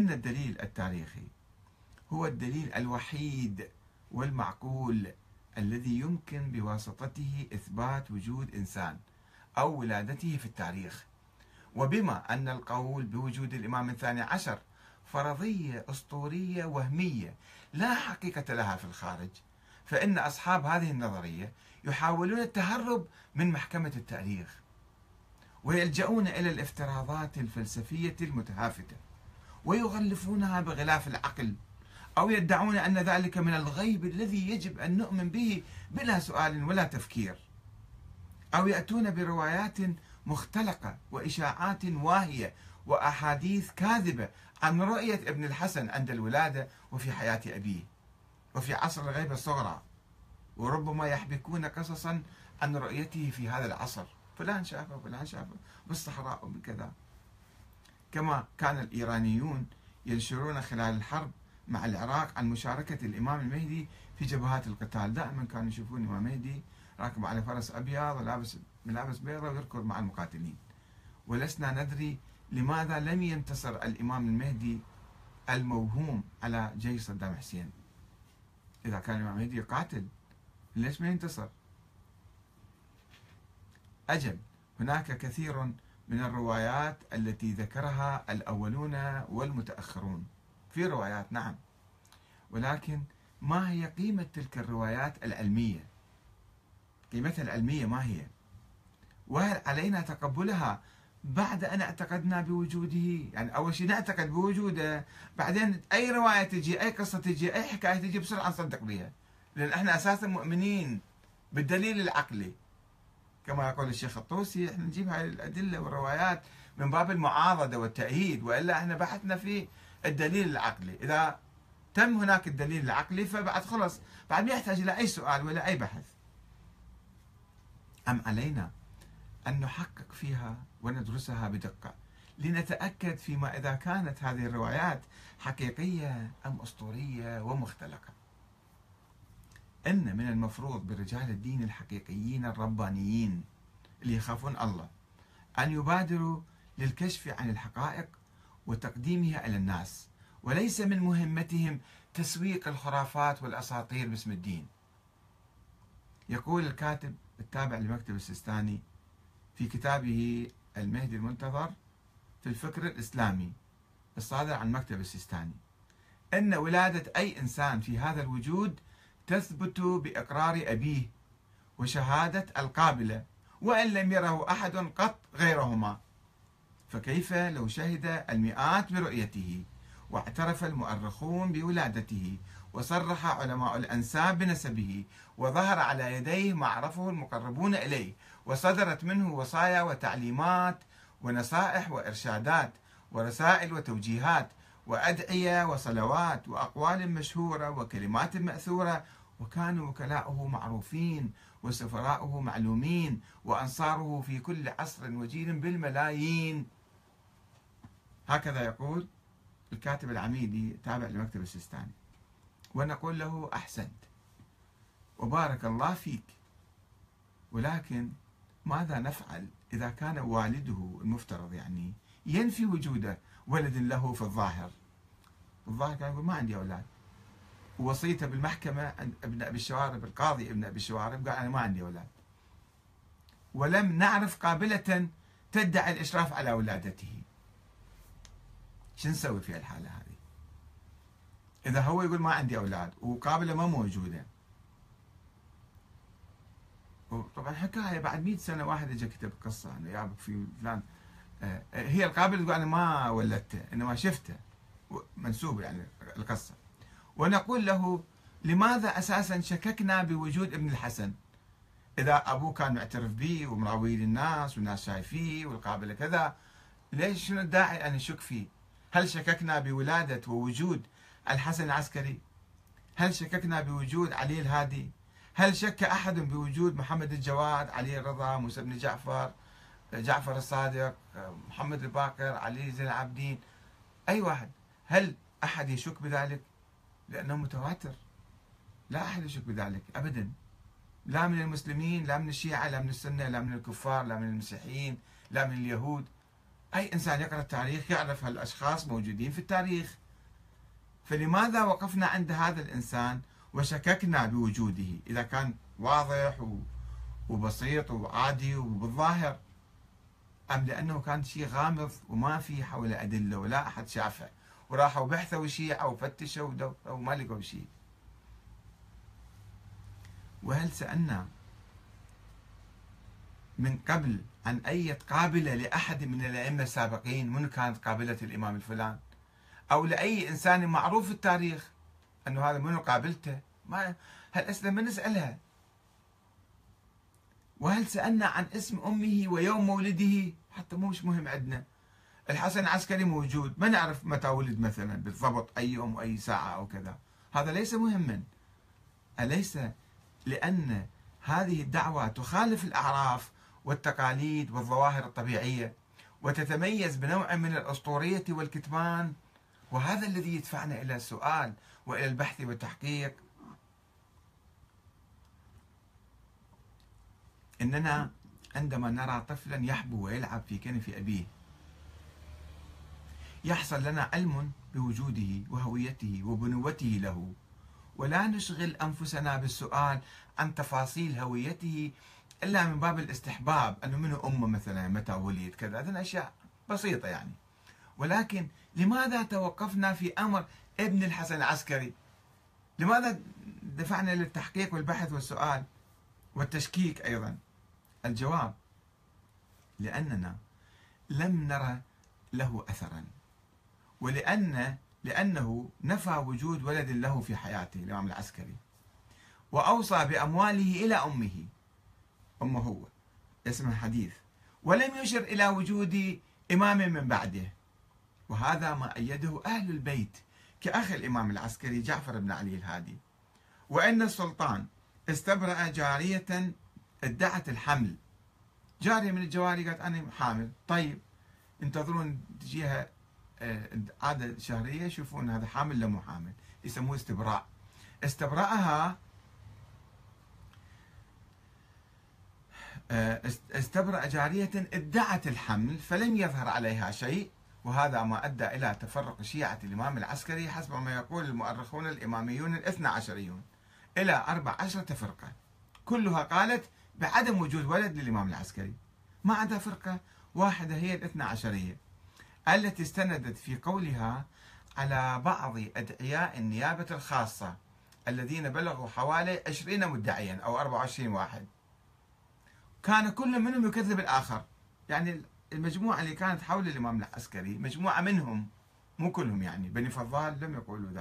أن الدليل التاريخي هو الدليل الوحيد والمعقول الذي يمكن بواسطته إثبات وجود إنسان أو ولادته في التاريخ. وبما أن القول بوجود الإمام الثاني عشر فرضية أسطورية وهمية لا حقيقة لها في الخارج فإن أصحاب هذه النظرية يحاولون التهرب من محكمة التاريخ ويلجؤون إلى الافتراضات الفلسفية المتهافتة. ويغلفونها بغلاف العقل أو يدعون أن ذلك من الغيب الذي يجب أن نؤمن به بلا سؤال ولا تفكير أو يأتون بروايات مختلقة وإشاعات واهية وأحاديث كاذبة عن رؤية ابن الحسن عند الولادة وفي حياة أبيه وفي عصر الغيبة الصغرى وربما يحبكون قصصا عن رؤيته في هذا العصر. فلان شافه فلان شافه بالصحراء وبكذا. كما كان الإيرانيون ينشرون خلال الحرب مع العراق عن مشاركة الإمام المهدي في جبهات القتال. دائما كانوا يشوفون الإمام المهدي راكب على فرس أبيض ولابس ملابس بيضاء ويركض مع المقاتلين. ولسنا ندري لماذا لم ينتصر الإمام المهدي الموهوم على جيش صدام حسين. إذا كان الإمام المهدي قاتل ليش ما ينتصر؟ أجل هناك كثير من الروايات التي ذكرها الأولون والمتأخرون. في روايات نعم. ولكن ما هي قيمة تلك الروايات العلمية؟ قيمتها العلمية ما هي؟ وهل علينا تقبلها بعد أن اعتقدنا بوجوده؟ يعني أول شيء نعتقد بوجوده بعدين أي رواية تجي أي قصة تجي أي حكاية تجي بسرعة نصدق بها. لأن إحنا أساسا مؤمنين بالدليل العقلي. كما يقول الشيخ الطوسي إحنا نجيب هاي الأدلة والروايات من باب المعارضة والتأييد وإلا إحنا بحثنا في الدليل العقلي. إذا تم هناك الدليل العقلي فبعد خلص بعد ما يحتاج إلى أي سؤال ولا أي بحث. أم علينا أن نحقق فيها وندرسها بدقة لنتأكد فيما إذا كانت هذه الروايات حقيقية أم أسطورية ومختلقة؟ أن من المفروض برجال الدين الحقيقيين الربانيين اللي يخافون الله أن يبادروا للكشف عن الحقائق وتقديمها إلى الناس وليس من مهمتهم تسويق الخرافات والأساطير باسم الدين. يقول الكاتب التابع لمكتب السيستاني في كتابه المهدي المنتظر في الفكر الإسلامي الصادر عن مكتب السيستاني أن ولادة أي إنسان في هذا الوجود تثبت بإقرار أبيه وشهادة القابلة وإن لم يره أحد قط غيرهما. فكيف لو شهد المئات برؤيته واعترف المؤرخون بولادته وصرح علماء الأنساب بنسبه وظهر على يديه ما عرفه المقربون إليه وصدرت منه وصايا وتعليمات ونصائح وإرشادات ورسائل وتوجيهات وأدعية وصلوات وأقوال مشهورة وكلمات مأثورة وكانوا وكلاؤه معروفين وسفراؤه معلومين وأنصاره في كل عصر وجيل بالملايين. هكذا يقول الكاتب العميدي تابع لمكتب السيستاني. ونقول له أحسنت. وبارك الله فيك. ولكن ماذا نفعل إذا كان والده المفترض يعني ينفي وجود ولد له في الظاهر. الظاهر كان يقول ما عندي أولاد. ووصيته بالمحكمة ابن أبي الشوارب القاضي ابن أبي الشوارب قال أنا ما عندي أولاد. ولم نعرف قابلة تدعي الإشراف على ولادته شو نسوي في الحالة هذه؟ إذا هو يقول ما عندي أولاد وقابلة ما موجودة. طبعا حكاية بعد 100 سنة واحد اجى كتب قصة أنه يابك في فلان هي القابلة تقول أنا ما ولدته إنما شفته منسوب يعني القصة. ونقول له لماذا أساسا شككنا بوجود ابن الحسن؟ إذا أبوه كان معترف به ومراوي للناس والناس شايفيه والقابلة كذا ليش شنو الداعي أن نشك فيه؟ هل شككنا بولادة ووجود الحسن العسكري؟ هل شككنا بوجود علي الهادي؟ هل شك أحد بوجود محمد الجواد علي الرضا موسى بن جعفر؟ جعفر الصادق محمد الباقر علي زين العابدين أي واحد. هل أحد يشك بذلك؟ لأنه متواتر. لا أحد يشك بذلك أبدا. لا من المسلمين لا من الشيعة لا من السنة لا من الكفار لا من المسيحيين لا من اليهود. أي إنسان يقرأ التاريخ يعرف هالأشخاص موجودين في التاريخ. فلماذا وقفنا عند هذا الإنسان وشككنا بوجوده؟ إذا كان واضح وبسيط وعادي وبالظاهر. أم لأنه كان شيء غامض وما في حوله أدلة ولا أحد شافه. وراحوا بحثوا شيء أو فتشوا وما لقوا شيء. وهل سألنا من قبل عن أي قابلة لأحد من الأئمة السابقين؟ من كانت قابلة الإمام الفلان؟ أو لأي إنسان معروف في التاريخ؟ أنه هذا منو قابلته؟ ما هالأسئلة ما نسألها؟ وهل سألنا عن اسم أمه ويوم مولده؟ حتى مو مش مهم عندنا. الحسن العسكري موجود. ما نعرف متى ولد مثلا بالضبط أي يوم وأي ساعة أو كذا. هذا ليس مهما. أليس لأن هذه الدعوة تخالف الأعراف والتقاليد والظواهر الطبيعية وتتميز بنوع من الأسطورية والكتمان؟ وهذا الذي يدفعنا إلى السؤال وإلى البحث والتحقيق. إننا عندما نرى طفلا يحبو ويلعب في كنف أبيه. يحصل لنا علم بوجوده وهويته وبنوته له. ولا نشغل أنفسنا بالسؤال عن تفاصيل هويته إلا من باب الاستحباب. أنه منه أمه مثلا؟ متى ولد كذا. هذه أشياء بسيطة يعني. ولكن لماذا توقفنا في أمر ابن الحسن العسكري؟ لماذا دفعنا للتحقيق والبحث والسؤال والتشكيك أيضا؟ الجواب لأننا لم نرى له أثرا ولأن لأنه نفى وجود ولد له في حياته الإمام العسكري وأوصى بأمواله إلى أمه أمه هو اسم الحديث ولم يشر إلى وجود إمام من بعده. وهذا ما أيده أهل البيت كأخ الإمام العسكري جعفر بن علي الهادي. وأن السلطان استبرأ جارية ادعت الحمل. جارية من الجواري قالت أنا حامل. طيب انتظرون تجيها آه، عادة شهرية يشوفون هذا حامل ولا مو حامل يسموه استبراء. استبرأها آه، استبرأ جارية ادعت الحمل فلم يظهر عليها شيء وهذا ما أدى إلى تفرق شيعة الإمام العسكري حسب ما يقول المؤرخون الإماميون الاثنى عشريون إلى أربع عشرة فرقة. كلها قالت بعدم وجود ولد للإمام العسكري. ما عدا فرقة واحدة هي الاثنى عشرية التي استندت في قولها على بعض أدعياء النيابة الخاصة الذين بلغوا حوالي 20 مدعيا أو 24 واحد. كان كل منهم يكذب الآخر. يعني المجموعة اللي كانت حول الإمام العسكري مجموعة منهم مو كلهم يعني بني فضال لم يقولوا ذلك.